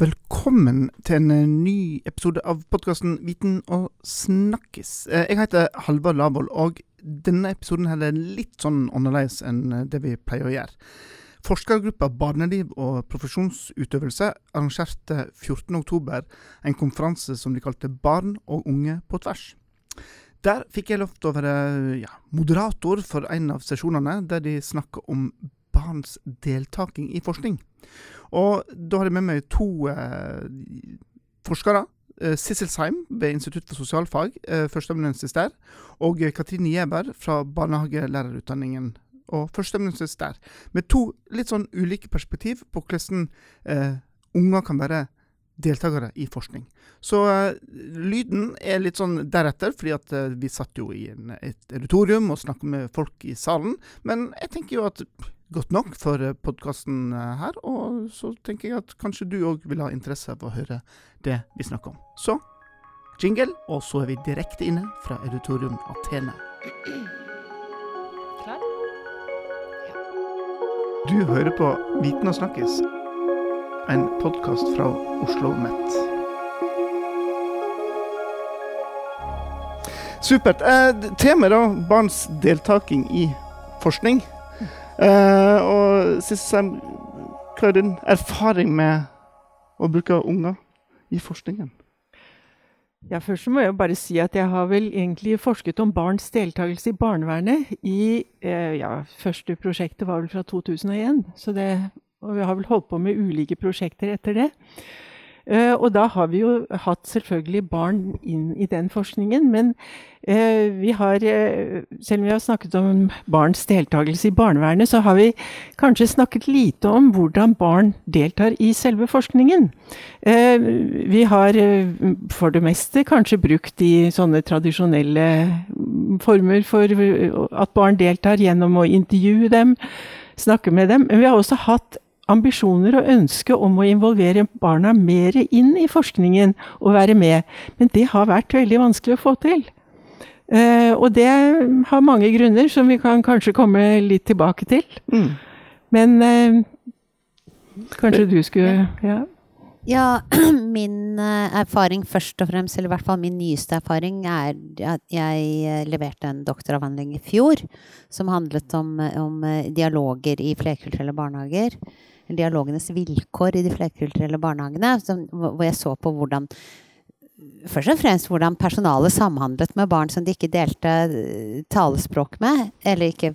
Velkommen til en eh, ny episode av podkasten Viten og snakkis. Eh, jeg heter Halvard Lavoll, og denne episoden her er litt sånn annerledes enn eh, det vi pleier å gjøre. Forskergruppa Barneliv og profesjonsutøvelse arrangerte 14.10 en konferanse som de kalte Barn og unge på tvers. Der fikk jeg lov til å være ja, moderator for en av sesjonene, der de snakka om barns deltaking i forskning. Og da har jeg med meg to eh, forskere. Eh, Sissel Seim ved Institutt for sosialfag, eh, førsteamanuensis der. Og Katrine Gjeber fra barnehagelærerutdanningen og førsteamanuensis der. Med to litt sånn ulike perspektiv på hvordan eh, unger kan være deltakere i forskning. Så uh, lyden er litt sånn deretter, fordi at uh, vi satt jo i en, et auditorium og snakket med folk i salen. Men jeg tenker jo at godt nok for uh, podkasten her, og så tenker jeg at kanskje du òg vil ha interesse av å høre det vi snakker om. Så jingle, og så er vi direkte inne fra auditorium Atene. Klar? Ja. Du hører på Viten og snakkes en podkast fra Oslo Met. Supert. Eh, Temaet da, barns deltaking i forskning. Eh, og siste hva er din erfaring med å bruke unger i forskningen? Ja, Først må jeg bare si at jeg har vel egentlig forsket om barns deltakelse i barnevernet i uh, ja, Første prosjektet var vel fra 2001, så det og vi har vel holdt på med ulike prosjekter etter det. Uh, og da har vi jo hatt selvfølgelig barn inn i den forskningen. Men uh, vi har, uh, selv om vi har snakket om barns deltakelse i barnevernet, så har vi kanskje snakket lite om hvordan barn deltar i selve forskningen. vi har for det meste kanskje brukt de sånne tradisjonelle former for at barn deltar gjennom å intervjue dem, snakke med dem. Men vi har også hatt ambisjoner og ønske om å involvere barna mer inn i forskningen og være med. Men det har vært veldig vanskelig å få til. Uh, og det har mange grunner, som vi kan kanskje komme litt tilbake til. Mm. Men uh, kanskje du skulle Ja. Ja, min uh, erfaring først og fremst, eller i hvert fall min nyeste erfaring, er at jeg leverte en doktoravhandling i fjor som handlet om, om dialoger i flerkulturelle barnehager dialogenes vilkår i de flerkulturelle barnehagene, som, hvor jeg så på hvordan Først og fremst hvordan personalet samhandlet med barn som de ikke delte eh, talespråk med, eller ikke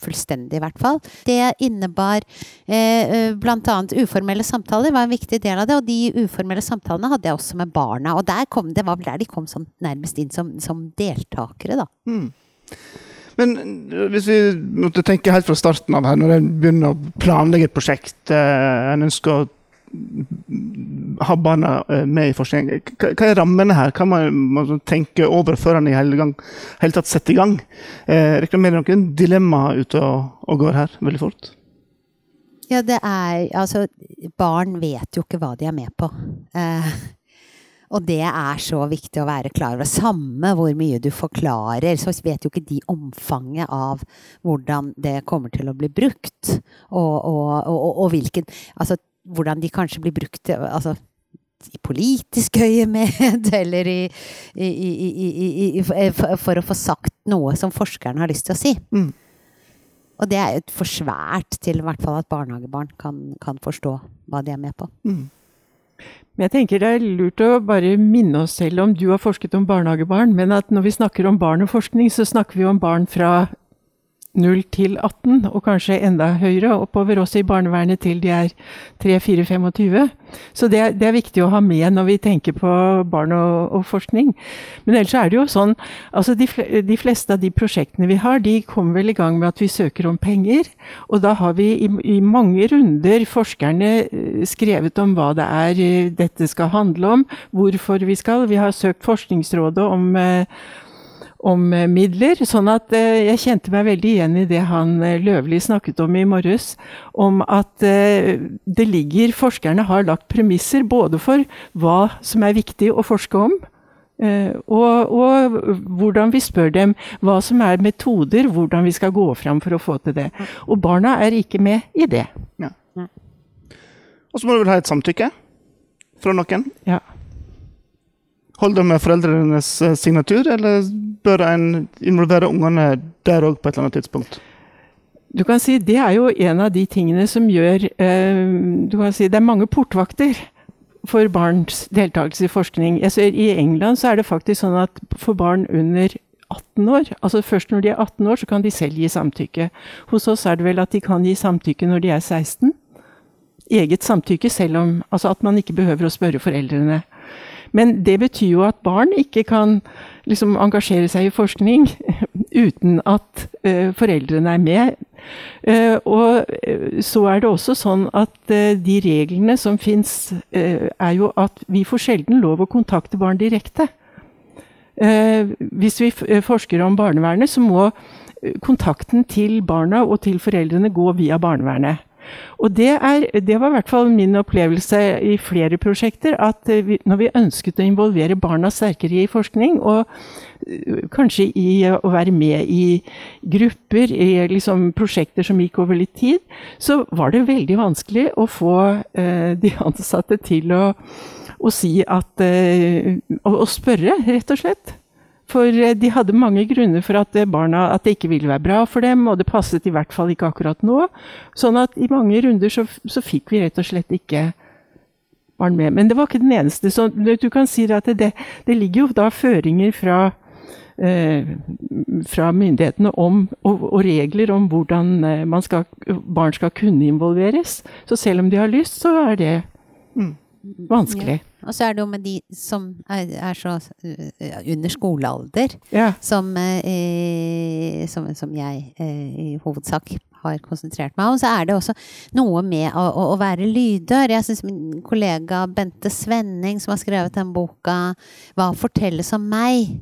fullstendig, i hvert fall. Det innebar eh, eh bl.a. uformelle samtaler, var en viktig del av det. Og de uformelle samtalene hadde jeg også med barna. Og kom, det var vel der de kom sånn nærmest inn som, som deltakere, da. Mm. Men eh, hvis vi måtte tenke helt fra starten av her, når en begynner å planlegge et prosjekt, eh, en ønsker å ha barna eh, med i forskning. Hva er rammene her? Hva må man tenke over før en i hele, gang, hele tatt setter i gang? Eh, Regner noen dilemmaer ute og, og, går her veldig fort? Ja, det er Altså, barn vet jo ikke hva de er med på. Eh, og det er så viktig å være klar over. Samme hvor mye du forklarer, så vet jo ikke de omfanget av hvordan det kommer til å bli brukt. Og, og, og, og hvilken Altså hvordan de kanskje blir brukt altså, i politisk øyemed, eller i, i, i, for å få sagt noe som forskeren har lyst til å si. Mm. Og det er jo for svært til i hvert fall at barnehagebarn kan, kan forstå hva de er med på. Mm. Men jeg tenker det er lurt å bare minne oss selv om Du har forsket om barnehagebarn, men at når vi snakker om barn og forskning, så snakker vi om barn fra 0 til 18, og kanskje enda høyere oppover, også i barnevernet til de er 3-4-25. Så det, det, er viktig å ha med når vi tenker på barn og, og forskning. Men ellers er det jo sånn altså de, de, fleste av de prosjektene vi har, de kommer vel i gang med at vi søker om penger. Og da har vi i, i mange runder forskerne eh, skrevet om hva det er eh, dette skal handle om, hvorfor vi skal. Vi har søkt Forskningsrådet om eh, om eh, midler. Sånn at eh, jeg kjente meg veldig igjen i det han eh, Løvli snakket om i morges. Om at det ligger Forskerne har lagt premisser både for hva som er viktig å forske om. Og, og, hvordan vi spør dem hva som er metoder, hvordan vi skal gå fram for å få til det. Og barna er ikke med i det. Ja. Og så må du vel ha et samtykke? fra noen? Ja. Holder med foreldrenes eh, signatur, eller bør en involvere ungene der òg på et eller annet tidspunkt? Du kan si Det er jo en av de tingene som gjør eh, du kan si Det er mange portvakter for barns deltakelse i forskning. Jeg ser, I England så er det faktisk sånn at for barn under 18 år, altså først når de er 18 år, så kan de selv gi samtykke. Hos oss er det vel at de kan gi samtykke når de er 16. Eget samtykke, selv om Altså at man ikke behøver å spørre foreldrene. Men det betyr jo at barn ikke kan liksom engasjere seg i forskning uten at uh, foreldrene er med. Uh, og uh, så er det også sånn at de reglene som fins, er jo at vi får sjelden lov å kontakte barn direkte. hvis vi forsker om barnevernet, så må kontakten til barna og til foreldrene gå via barnevernet. Og det, er, det, var i hvert fall min opplevelse i flere prosjekter. At vi, når vi ønsket å involvere barna sterkere i forskning, og uh, kanskje i å være med i grupper, i liksom prosjekter som gikk over litt tid, så var det veldig vanskelig å få eh, de ansatte til å, å si at uh, Å spørre, rett og slett. For eh, de hadde mange grunner for at, barna, at det ikke ville være bra for dem, og det passet i hvert fall ikke akkurat nå. Sånn at i mange runder så, så fikk vi rett og slett ikke barn med. Men det var ikke den eneste. Så du kan si at det, det ligger jo da føringer fra, eh, fra myndighetene om, og, og, regler om hvordan eh, skal, barn skal kunne involveres. Så selv om de har lyst, så er det mm. Vanskelig. Ja. Og så er det jo med de som er, er så uh, under skolealder, ja. som, eh, som, som, jeg eh, i hovedsak har konsentrert meg om, så er det også noe med å, å, å være lydør. Jeg syns min kollega Bente Svenning, som har skrevet den boka 'Hva fortelles om meg',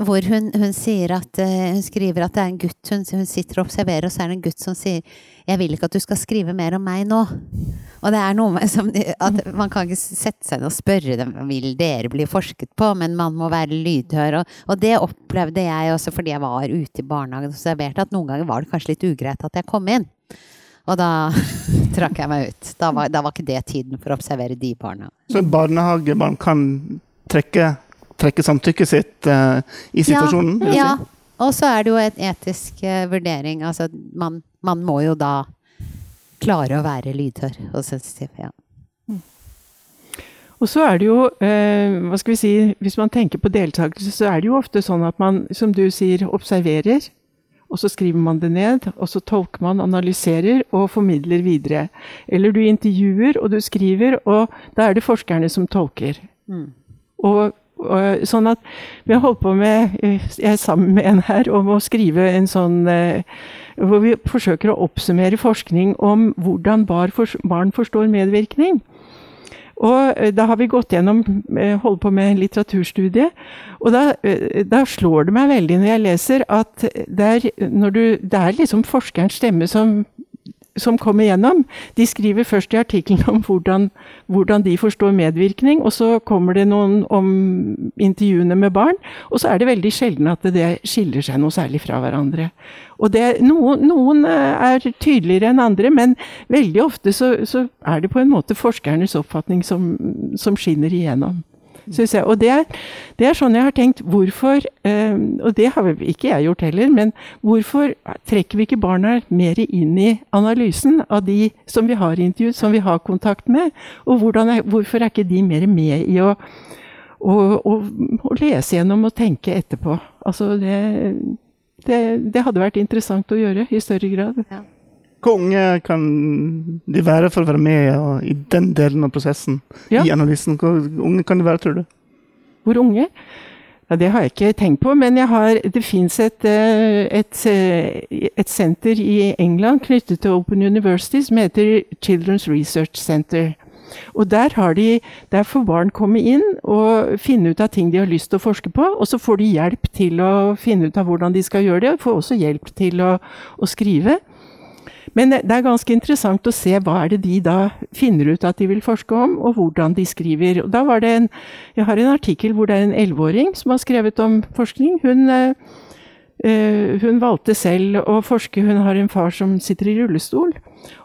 hvor hun, hun, at, hun, skriver at det er en gutt hun, hun sitter og observerer, og så er det en gutt som sier 'Jeg vil ikke at du skal skrive mer om meg nå'. Og det er noe med som, at Man kan ikke sette seg ned og spørre dem vil dere bli forsket på, men man må være lydhør. Og, og det opplevde jeg også fordi jeg var ute i barnehagen og observerte at noen ganger var det kanskje litt ugreit at jeg kom inn. Og da trakk jeg meg ut. Da var, da var, ikke det tiden for å observere de barna. Så barnehagebarn kan trekke, trekke samtykket sitt uh, i situasjonen? Ja. ja. Og så er det jo en etisk uh, vurdering. Altså, man, man, må jo da klare å være lydhør og sensitiv. Ja. Mm. Og så er det jo, eh, hva skal vi si, hvis man tenker på deltakelse, så er det jo ofte sånn at man, som du sier, observerer. Og så skriver man det ned, og så tolker man, analyserer og formidler videre. Eller du intervjuer, og du skriver, og da er det forskerne som tolker. Mm. Og sånn at vi har holdt på med, jeg er sammen med en her, om å skrive en sånn eh, Hvor vi forsøker å oppsummere forskning om hvordan barn forstår medvirkning. Og eh, da har vi gått gjennom, eh, holdt på med litteraturstudie. Og da, da, slår det meg veldig når jeg leser at det er, du, det er liksom forskerens stemme som som kommer gjennom, de skriver først i artikkelen om hvordan, hvordan, de forstår medvirkning, og så kommer det noen om intervjuene med barn, og så er det veldig sjelden at det skiller seg noe særlig fra hverandre. Og det, noen, noen, eh, er tydeligere enn andre, men veldig ofte så, så, er det på en måte forskernes oppfatning som, som skinner igjennom syns jeg. Og det er, det er, sånn jeg har tenkt. Hvorfor, øh, og det har ikke jeg gjort heller, men hvorfor trekker vi ikke barna mer inn i analysen av de som vi har intervjuet, som vi har kontakt med? Og er, hvorfor er ikke de mer med i å, å, å, å lese gjennom og tenke etterpå? Altså det, det, det, hadde vært interessant å gjøre i større grad. Ja. Hvor unge kan de være for å være med i den delen av prosessen? Ja. I analysen? Hvor unge kan de være, tror du? Hvor unge? Ja, det har jeg ikke tenkt på, men har, det fins et, eh, et, eh, et, senter i England knyttet til Open University som heter Children's Research Center. Og der, de, der, får barn komme inn og finne ut av ting de har lyst til å forske på. Og så får de hjelp til å finne ut av hvordan de skal gjøre det, og får også hjelp til å, å skrive. Men det er ganske interessant å se hva er det de da finner ut at de vil forske om, og hvordan de skriver. Og da var det en, Jeg har en artikkel hvor det er en elleveåring som har skrevet om forskning. Hun, Eh, hun valgte selv å forske. Hun har en far som sitter i rullestol.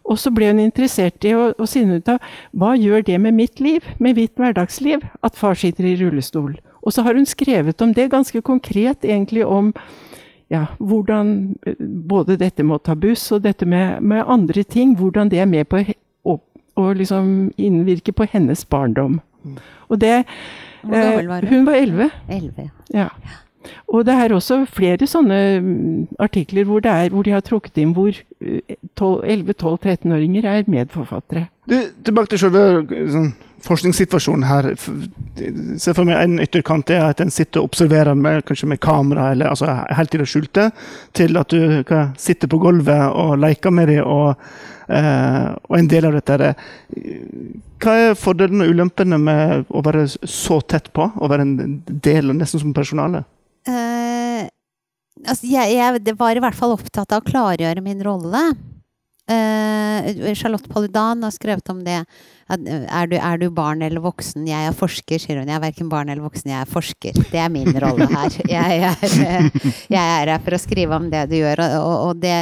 Og så ble hun interessert i å, å finne ut av hva gjør det med mitt liv, med mitt hverdagsliv, at far sitter i rullestol. Og så har hun skrevet om det, ganske konkret egentlig om ja, hvordan eh, både dette med å ta buss og dette med, med andre ting, hvordan det er med på å, å liksom innvirke på hennes barndom. Mm. Og det Hvor gammel var hun? Hun var elleve. Ja. Og det er også flere sånne mm, artikler hvor, er, hvor de har trukket inn hvor 11-12-13-åringer eh, er medforfattere. Du, tilbake til selve sånn, forskningssituasjonen her. Se for meg en ytterkant er at en sitter og observerer med, kanskje med kamera, eller altså helt i det skjulte, til at du hva, sitter på gulvet og leker med dem. Og, eh, og, en del av dette er Hva er fordelene og ulempene med å være så tett på? Å være en del, nesten som personale? Uh, altså jeg, jeg, var i hvert fall opptatt av å klargjøre min rolle. Uh, Charlotte Paludan har skrevet om det. Er du, er du, barn eller voksen? Jeg er forsker, sier hun. Jeg er verken barn eller voksen, jeg er forsker. Det er min rolle her. Jeg er, jeg er her for å skrive om det du gjør, og, og det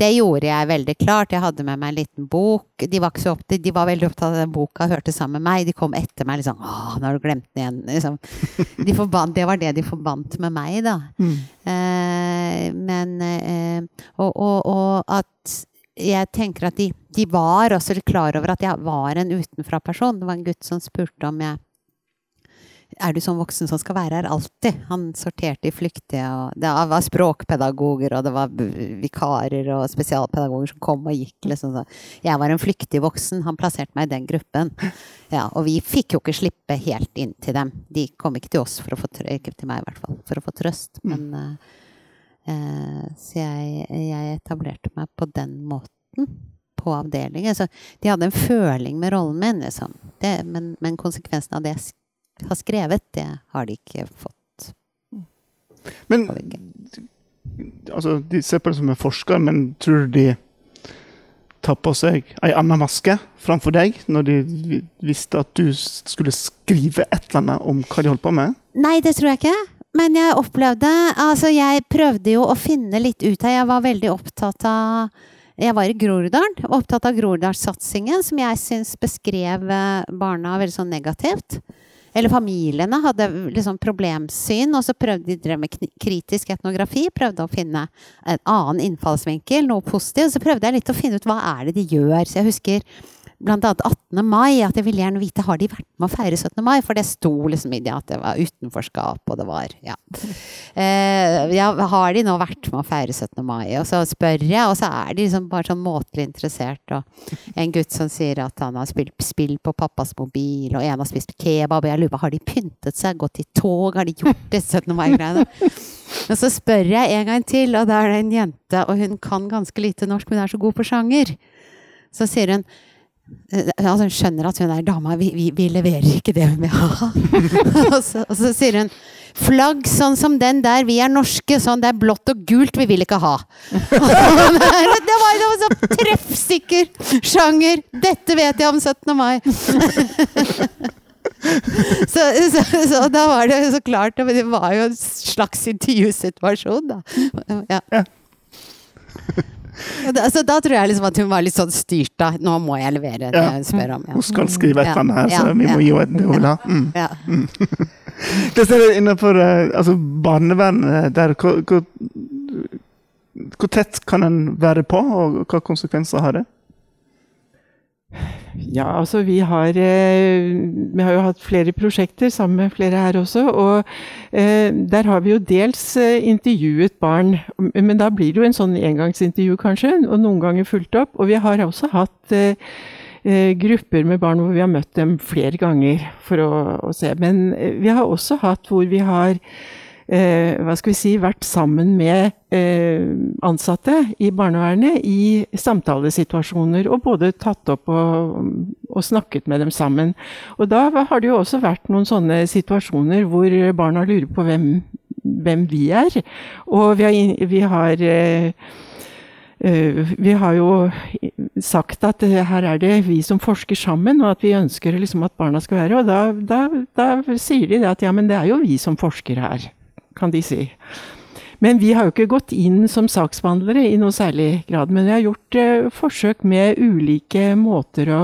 det gjorde jeg veldig klart. Jeg hadde med meg en liten bok. De var, opptatt, de var veldig opptatt av den boka, hørte sammen med meg. De kom etter meg liksom 'Å, nå har du glemt den igjen.' Liksom. De forbandt, det var det de forbandt med meg, da. Mm. Eh, men eh, og, og, og, at jeg tenker at de, de var også klar over at jeg var en utenfra-person. Det var en gutt som spurte om jeg er du sånn voksen som skal være her alltid? Han sorterte i flyktige, og det var språkpedagoger, og det var vikarer og spesialpedagoger som kom og gikk, liksom. Jeg var en flyktig voksen. Han plasserte meg i den gruppen. Ja, og vi fikk jo ikke slippe helt inn til dem. De kom ikke til oss for å få ikke til meg i hvert fall, for å få trøst. Mm. Men uh, uh, Så jeg, jeg etablerte meg på den måten på avdelingen. Så de hadde en føling med rollen min, liksom. Det, men, men konsekvensen av det har skrevet, det har de ikke fått. Men altså, De ser på det som en forsker, men tror du de tar på seg ei anna maske framfor deg, når de visste at du skulle skrive et eller annet om hva de holdt på med? Nei, det tror jeg ikke. Men jeg opplevde Altså, jeg prøvde jo å finne litt ut her. Jeg var veldig opptatt av jeg var i Groruddalen, opptatt av Groruddalssatsingen, som jeg syns beskrev barna veldig sånn negativt. Eller familiene hadde liksom problemsyn, og så prøvde de drev med kritisk etnografi. Prøvde å finne en annen innfallsvinkel, noe positivt. Så prøvde jeg litt å finne ut hva er det de gjør. Så jeg husker blant annet 18. mai, at jeg ville gjerne vite har de vært med å feire 17. mai, for det sto liksom i det at det var utenforskap, og det var ja. Eh, ja. Har de nå vært med å feire 17. mai? Og så spør jeg, og så er de liksom bare sånn måtelig interessert, og en gutt som sier at han har spilt spill på pappas mobil, og en har spist kebab, og jeg lurer på har de pyntet seg, gått i tog, har de gjort det 17. mai-greiene? Men så spør jeg en gang til, og da er det en jente, og hun kan ganske lite norsk, men hun er så god på sjanger. Så sier hun altså hun skjønner at hun er dama. Vi, vi, vi leverer ikke det hun vil ha. og, så, sier hun Flagg sånn som den der, vi er norske. Sånn det er blått og gult, vi vil ikke ha. det var jo så treffsikker sjanger! Dette vet jeg om 17. mai. så, så, så, da var det så klart Det var jo en slags intervjusituasjon, da. Ja. Da, altså, da tror jeg liksom at hun var litt sånn styrt, av Nå må jeg levere det hun spør om. Ja. Hun skal skrive et eller annet her, så vi må gi henne det hun vil ha. Mm. Ja. Mm. det ser jeg innenfor uh, altså, barnevernet der, hvor, hvor, hvor tett kan en være på, og hva konsekvenser har det? Ja, altså vi har, eh, vi har jo hatt flere prosjekter sammen med flere her også. Og eh, der har vi jo dels eh, intervjuet barn, men da blir det jo en sånn engangsintervju kanskje, og noen ganger fulgt opp. Og vi har også hatt grupper med barn hvor vi har møtt dem flere ganger for å, å se. Men vi har også hatt hvor vi har hva skal vi si, vært sammen med eh, ansatte i barnevernet i samtalesituasjoner, og både tatt opp og, og, snakket med dem sammen. Og da har det jo også vært noen sånne situasjoner hvor barna lurer på hvem, hvem vi er. Og vi har, vi har eh, vi har jo sagt at her er det vi som forsker sammen, og at vi ønsker liksom at barna skal være Og da, da, da sier de at ja, men det er jo vi som forsker her kan de si. Men vi har jo ikke gått inn som saksbehandlere i noe særlig grad. Men vi har gjort eh, forsøk med ulike måter å,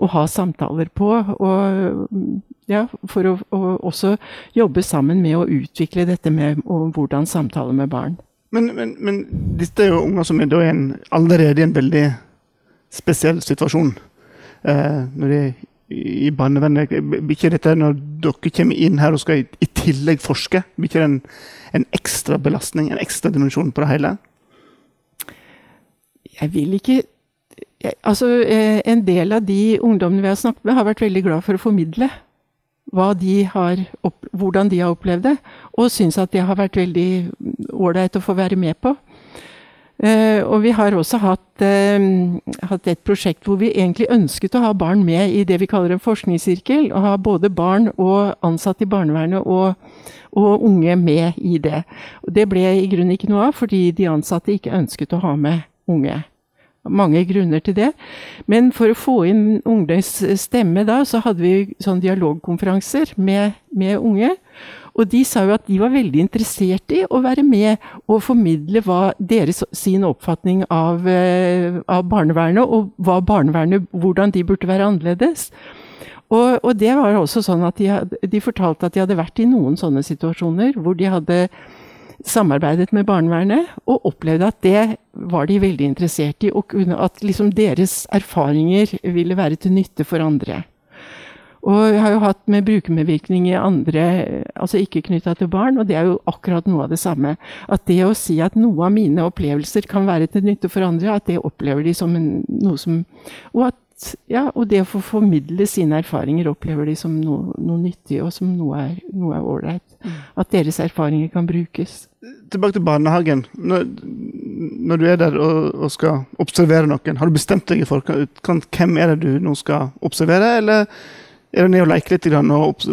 å ha samtaler på. Og, ja, for å, å, også jobbe sammen med å utvikle dette med hvordan samtale med barn. Men, men, men dette er jo unger som er en, allerede i en veldig spesiell situasjon. Eh, når de i barnevernet. Ikke dette når dere kommer inn her og skal i tillegg forske, blir ikke en, en ekstra belastning, en ekstra dimensjon på det hele? Jeg vil ikke jeg, Altså, eh, en del av de ungdommene vi har snakket med, har vært veldig glad for å formidle de opp, hvordan de har opplevd det, og syns at det har vært veldig ålreit å få være med på. Uh, og vi har også hatt, uh, hatt, et prosjekt hvor vi egentlig ønsket å ha barn med i det vi kaller en forskningssirkel. Og ha både barn og ansatte i barnevernet og, og, unge med i det. Og det ble i grunnen ikke noe av, fordi de ansatte ikke ønsket å ha med unge. Mange grunner til det. Men for å få inn ungdoms stemme da, så hadde vi sånn dialogkonferanser med, med unge. Og de sa jo at de var veldig interessert i å være med og formidle hva deres, sin oppfatning av, eh, av barnevernet, og hva barnevernet, hvordan de burde være annerledes. Og, og det var også sånn at de, de, fortalte at de hadde vært i noen sånne situasjoner hvor de hadde samarbeidet med barnevernet, og opplevde at det var de veldig interessert i. Og at liksom deres erfaringer ville være til nytte for andre. Og jeg har jo hatt med brukermedvirkning i andre, altså ikke knytta til barn, og det er jo akkurat noe av det samme. At det å si at noe av mine opplevelser kan være til nytte for andre, at det opplever de som en, noe som Og at ja, og det å få formidle sine erfaringer opplever de som noe, noe nyttig, og som noe er ålreit. Mm. At deres erfaringer kan brukes. Tilbake til barnehagen. Når, når du er der og, og, skal observere noen, har du bestemt deg i forkant? Hvem er det du nå skal observere, eller er du ned og leker litt og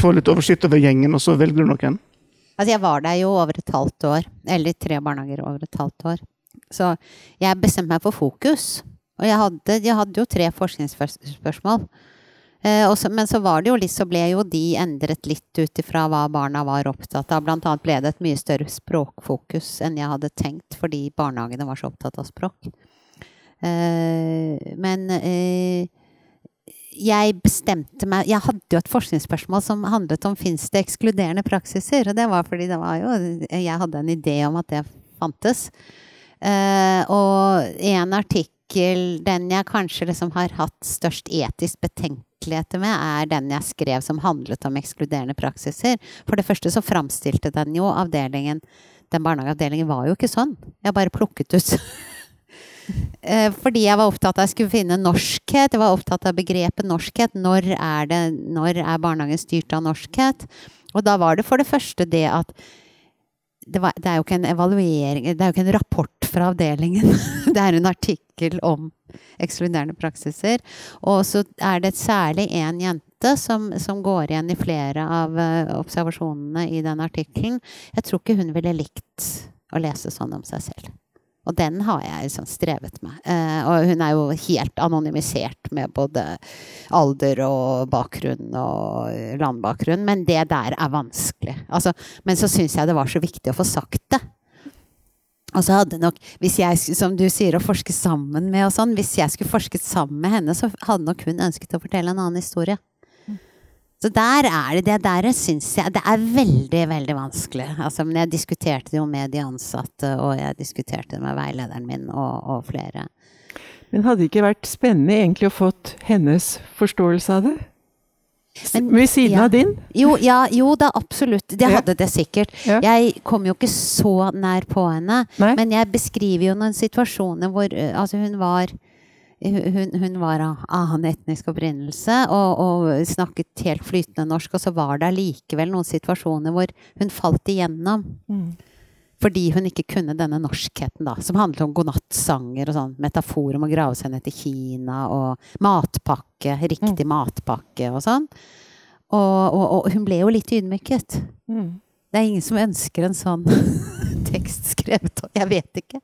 få litt oversikt over gjengen, og så velger du noen? Altså, jeg var der jo over et halvt år. Eller tre barnehager over et halvt år. Så jeg bestemte meg for fokus. Og jeg hadde, jeg hadde jo tre forskningsspørsmål. Eh, også, men så var det jo litt, så ble jo de endret litt ut ifra hva barna var opptatt av. Blant annet ble det et mye større språkfokus enn jeg hadde tenkt, fordi barnehagene var så opptatt av språk. Eh, men eh, jeg bestemte meg Jeg hadde jo et forskningsspørsmål som handlet om fins det ekskluderende praksiser. Og det var fordi det var jo Jeg hadde en idé om at det fantes. Uh, og en artikkel, den jeg kanskje liksom har hatt størst etisk betenkeligheter med, er den jeg skrev som handlet om ekskluderende praksiser. For det første så framstilte den jo avdelingen Den barnehageavdelingen var jo ikke sånn. Jeg bare plukket ut Eh, fordi jeg var opptatt av at jeg skulle finne norskhet. Jeg var opptatt av begrepet norskhet. Når er, det, når er barnehagen styrt av norskhet? Og da var det for det første det at det, var, det, er jo ikke en evaluering Det er jo ikke en rapport fra avdelingen. det er en artikkel om ekskluderende praksiser. Og så er det særlig én jente som, som, går igjen i flere av uh, observasjonene i den artikkelen. Jeg tror ikke hun ville likt å lese sånn om seg selv. Og den har jeg liksom strevet med. Eh, og hun er jo helt anonymisert med både alder og bakgrunn og landbakgrunn, men det der er vanskelig. Altså, men så syns jeg det var så viktig å få sagt det. Og så hadde nok, hvis jeg, som du sier, å forske sammen med og sånn, hvis jeg skulle forsket sammen med henne, så hadde nok hun ønsket å fortelle en annen historie. Så der er det det der syns jeg Det er veldig, veldig vanskelig. Altså, men jeg diskuterte det jo med de ansatte, og jeg diskuterte det med veilederen min og, og flere. Men hadde det ikke vært spennende egentlig å fått hennes forståelse av det? Men, Ved siden ja. av din? Jo, ja, jo da, absolutt. Det hadde det sikkert. Ja. Jeg kom jo ikke så nær på henne. Nei. Men jeg beskriver jo noen situasjoner hvor eh, altså hun var hun, hun, var av annen etnisk opprinnelse og, og, snakket helt flytende norsk. Og så var det allikevel noen situasjoner hvor hun falt igjennom. Mm. Fordi hun ikke kunne denne norskheten, da. Som handlet om godnattsanger og sånn. Metafor om å grave seg ned til Kina og matpakke. Riktig mm. matpakke og sånn. Og, og, og, hun ble jo litt ydmyket. Mm. Det er ingen som ønsker en sånn tekst skrevet om. Jeg vet ikke.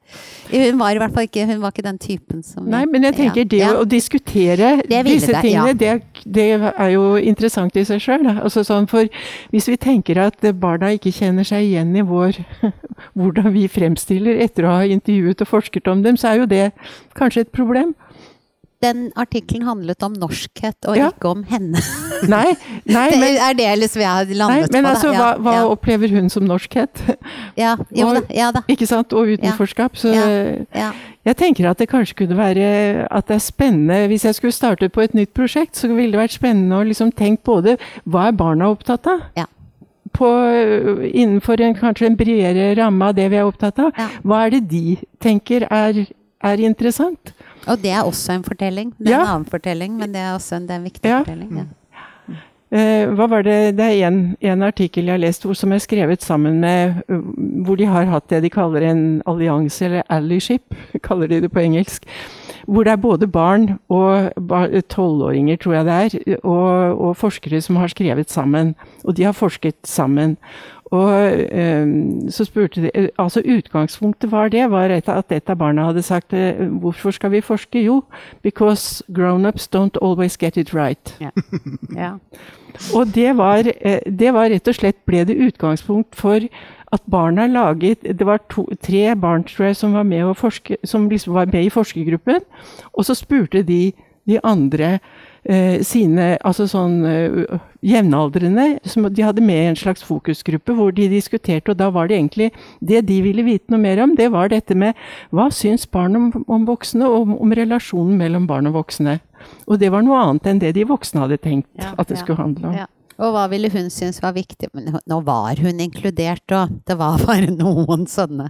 Hun var i hvert fall ikke, hun var ikke den typen som Nei, men jeg tenker det ja. å diskutere disse det, tingene, ja. det, det er jo interessant i seg sjøl. Altså sånn, for hvis vi tenker at barna ikke kjenner seg igjen i vår hvordan vi fremstiller etter å ha intervjuet og forsket om dem, så er jo det kanskje et problem. Den artikkelen handlet om norskhet, og Ja. ikke om henne. Nei, nei det men, er det liksom jeg har nei, landet men på. altså, da. hva, hva ja, opplever hun som norskhet? ja, jo og- da, ja da. Ikke sant? Og utenforskap. Så jeg tenker at det kanskje kunne være at det er spennende Hvis jeg skulle startet på et nytt prosjekt, så ville det vært spennende å liksom tenke både hva er barna opptatt av? Ja. På, innenfor en, kanskje en bredere ramme av det vi er opptatt av. Ja. Hva er det de tenker er, er interessant? Og det er også en fortelling. Det er Ja. en annen fortelling, men det er også en, er en viktig Ja. fortelling. Ja. Eh, hva var det, det er en, en artikkel jeg har lest hvor, som er skrevet sammen med uh, Hvor de har hatt det de kaller en allianse, eller allyship, kaller de det på engelsk. Hvor det er både barn og tolvåringer, tror jeg det er, og, og forskere som har skrevet sammen. Og de har forsket sammen. Og um, så spurte de eh, Altså utgangspunktet var det, var at et av barna hadde sagt eh, Hvorfor skal vi forske? Jo, because grown-ups don't always get it right. Ja. Og det var, det var rett og slett ble det utgangspunkt for at barna laget Det var to, tre barn tror jeg, som var med, forske, som liksom var med i forskergruppen. Og så spurte de de andre sine altså sånn eh, jevnaldrende som De hadde med i en slags fokusgruppe hvor de diskuterte, og da var det egentlig Det de ville vite noe mer om, det var dette med hva syns barn om, om voksne, og om, om relasjonen mellom barn og voksne. Og det var noe annet enn det de voksne hadde tenkt Ja, at det ja, skulle handle om. ja. Og hva ville hun synes var viktig? Men nå var hun inkludert, og det var bare noen sånne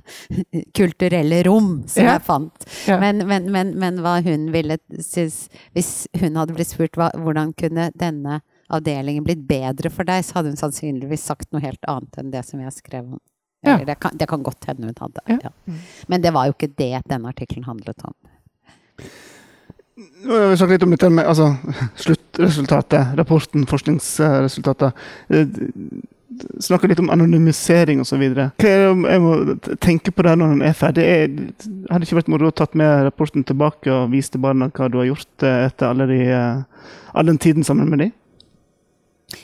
kulturelle rom som Ja. jeg fant. Ja. Men, men, men, men hva hun ville synes Hvis hun hadde blitt spurt hva, hvordan kunne denne avdelingen blitt bedre for deg, så hadde hun sannsynligvis sagt noe helt annet enn det som jeg skrev om. Ja. Det, kan, det kan godt hende hun hadde. Ja. Men det var jo ikke det denne artikkelen handlet om. Nå har vi snakket litt om dette med altså, sluttresultatet, rapporten, forskningsresultatet. Eh, Snakker litt om anonymisering osv. Hva er det om- jeg må tenke på det når den er ferdig? Er, hadde ikke vært moro å tatt med rapporten tilbake og vist til barna hva du har gjort eh, etter alle de, eh, all den tiden sammen med dem?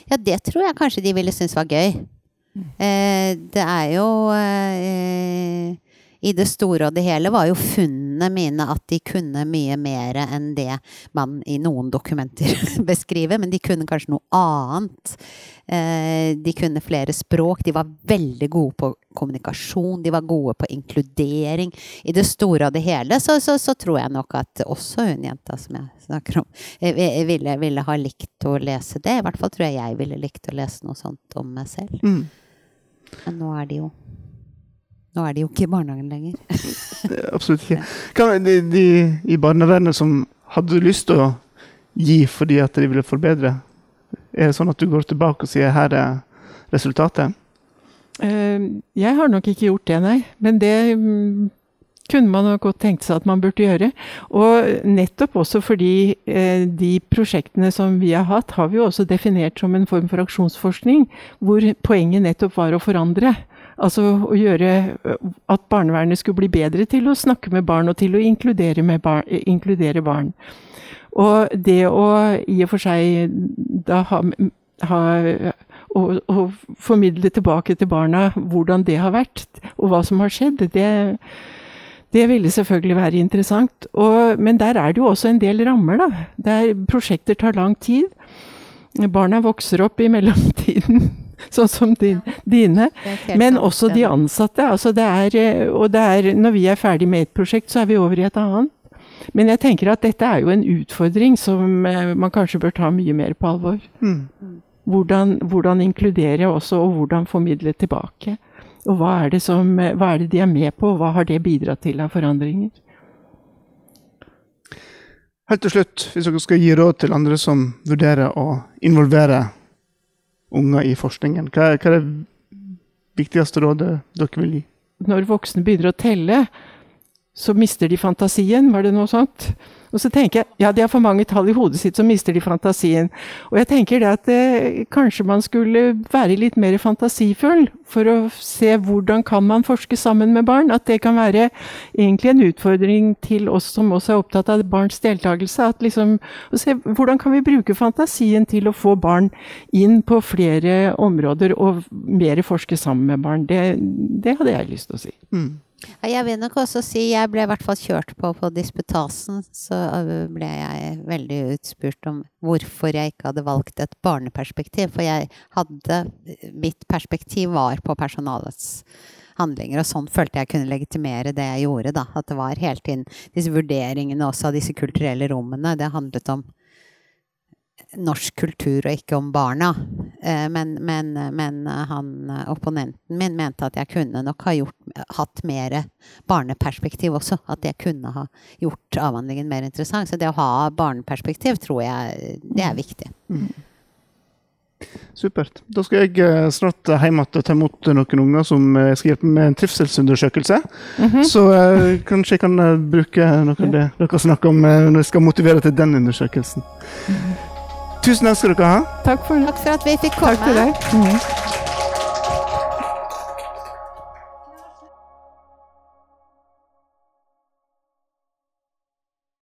Ja, det tror jeg kanskje de ville synes var gøy. Det er jo I det store og det hele var jo funnene mine at de kunne mye mer enn det man i noen dokumenter beskriver, men de kunne kanskje noe annet. Eh, de kunne flere språk. De var veldig gode på kommunikasjon. De var gode på inkludering. I det store og det hele så, så, så tror jeg nok at også hun jenta som jeg snakker om, eh, ville, ville ha likt å lese det. I hvert fall tror jeg jeg ville likt å lese noe sånt om meg selv. Mm. Men nå er de jo Nå er de jo ikke i barnehagen lenger. Absolutt ikke. Hva de, de i barnevernet som hadde lyst til å gi fordi at de ville forbedre? Er det sånn at du går tilbake og sier her er resultatet? Eh, Jeg har nok ikke gjort det, nei. Men det mm, kunne man godt tenkt seg at man burde gjøre. Og nettopp også fordi eh, de prosjektene som vi har hatt, har vi jo også definert som en form for aksjonsforskning, hvor poenget nettopp var å forandre. Altså å gjøre eh, at barnevernet skulle bli bedre til å snakke med barn, og til å inkludere, bar eh, inkludere barn. Og det å i og for seg da ha, ha og, og formidle tilbake til barna hvordan det har vært, og hva som har skjedd, det, det ville selvfølgelig være interessant. Og, men der er det jo også en del rammer, da. Der prosjekter tar lang tid. Barna vokser opp i mellomtiden, sånn som din, dine. Er helt Men sant, også de ansatte. Altså det er, eh, og det er, når vi er ferdig med et prosjekt, så er vi over i et annet. Men jeg tenker at dette er jo en utfordring som eh, man kanskje bør ta mye mer på alvor. Mm. Hvordan, hvordan inkludere også, og hvordan formidle tilbake. Og hva er, det som, hva er det de er med på, og hva har det bidratt til av forandringer? Helt til slutt, hvis dere skal gi råd til andre som vurderer å involvere unger i forskningen, hva hva er det viktigste rådet dere vil gi? Når voksne begynner å telle, så mister de fantasien. Var det noe sånt? Og så tenker jeg ja, de har for mange tall i hodet sitt, så mister de fantasien. Og jeg tenker det at eh, kanskje man skulle være litt mer fantasifull for å se hvordan kan man forske sammen med barn. At det kan være egentlig en utfordring til oss som også er opptatt av barns deltakelse. At liksom, å se hvordan kan vi bruke fantasien til å få barn inn på flere områder og mer forske sammen med barn. Det, det hadde jeg lyst til å si. Mm. Jeg vil nok også si jeg ble i hvert fall kjørt på på disputasen. Så ble jeg veldig utspurt om hvorfor jeg ikke hadde valgt et barneperspektiv. For jeg hadde Mitt perspektiv var på personalets handlinger, og sånn følte jeg kunne legitimere det jeg gjorde. da, At det var hele tiden disse vurderingene også av disse kulturelle rommene. Det handlet om norsk kultur og ikke om barna. Eh, men, men, men han, opponenten min mente at jeg kunne nok ha gjort, hatt mer barneperspektiv også. At jeg kunne ha gjort avhandlingen mer interessant. Så det å ha barneperspektiv tror jeg det er viktig. Mm. Supert. Da skal jeg eh, snart hjem igjen og ta imot noen unger som eh, skal hjelpe med en trivselsundersøkelse. Mm -hmm. Så uh, kanskje jeg kan bruke noe av det dere snakker om når jeg skal motivere til den undersøkelsen. Mm -hmm. Tusen takk skal dere ha. Takk for, takk for at vi fikk komme. Takk til deg. Mm.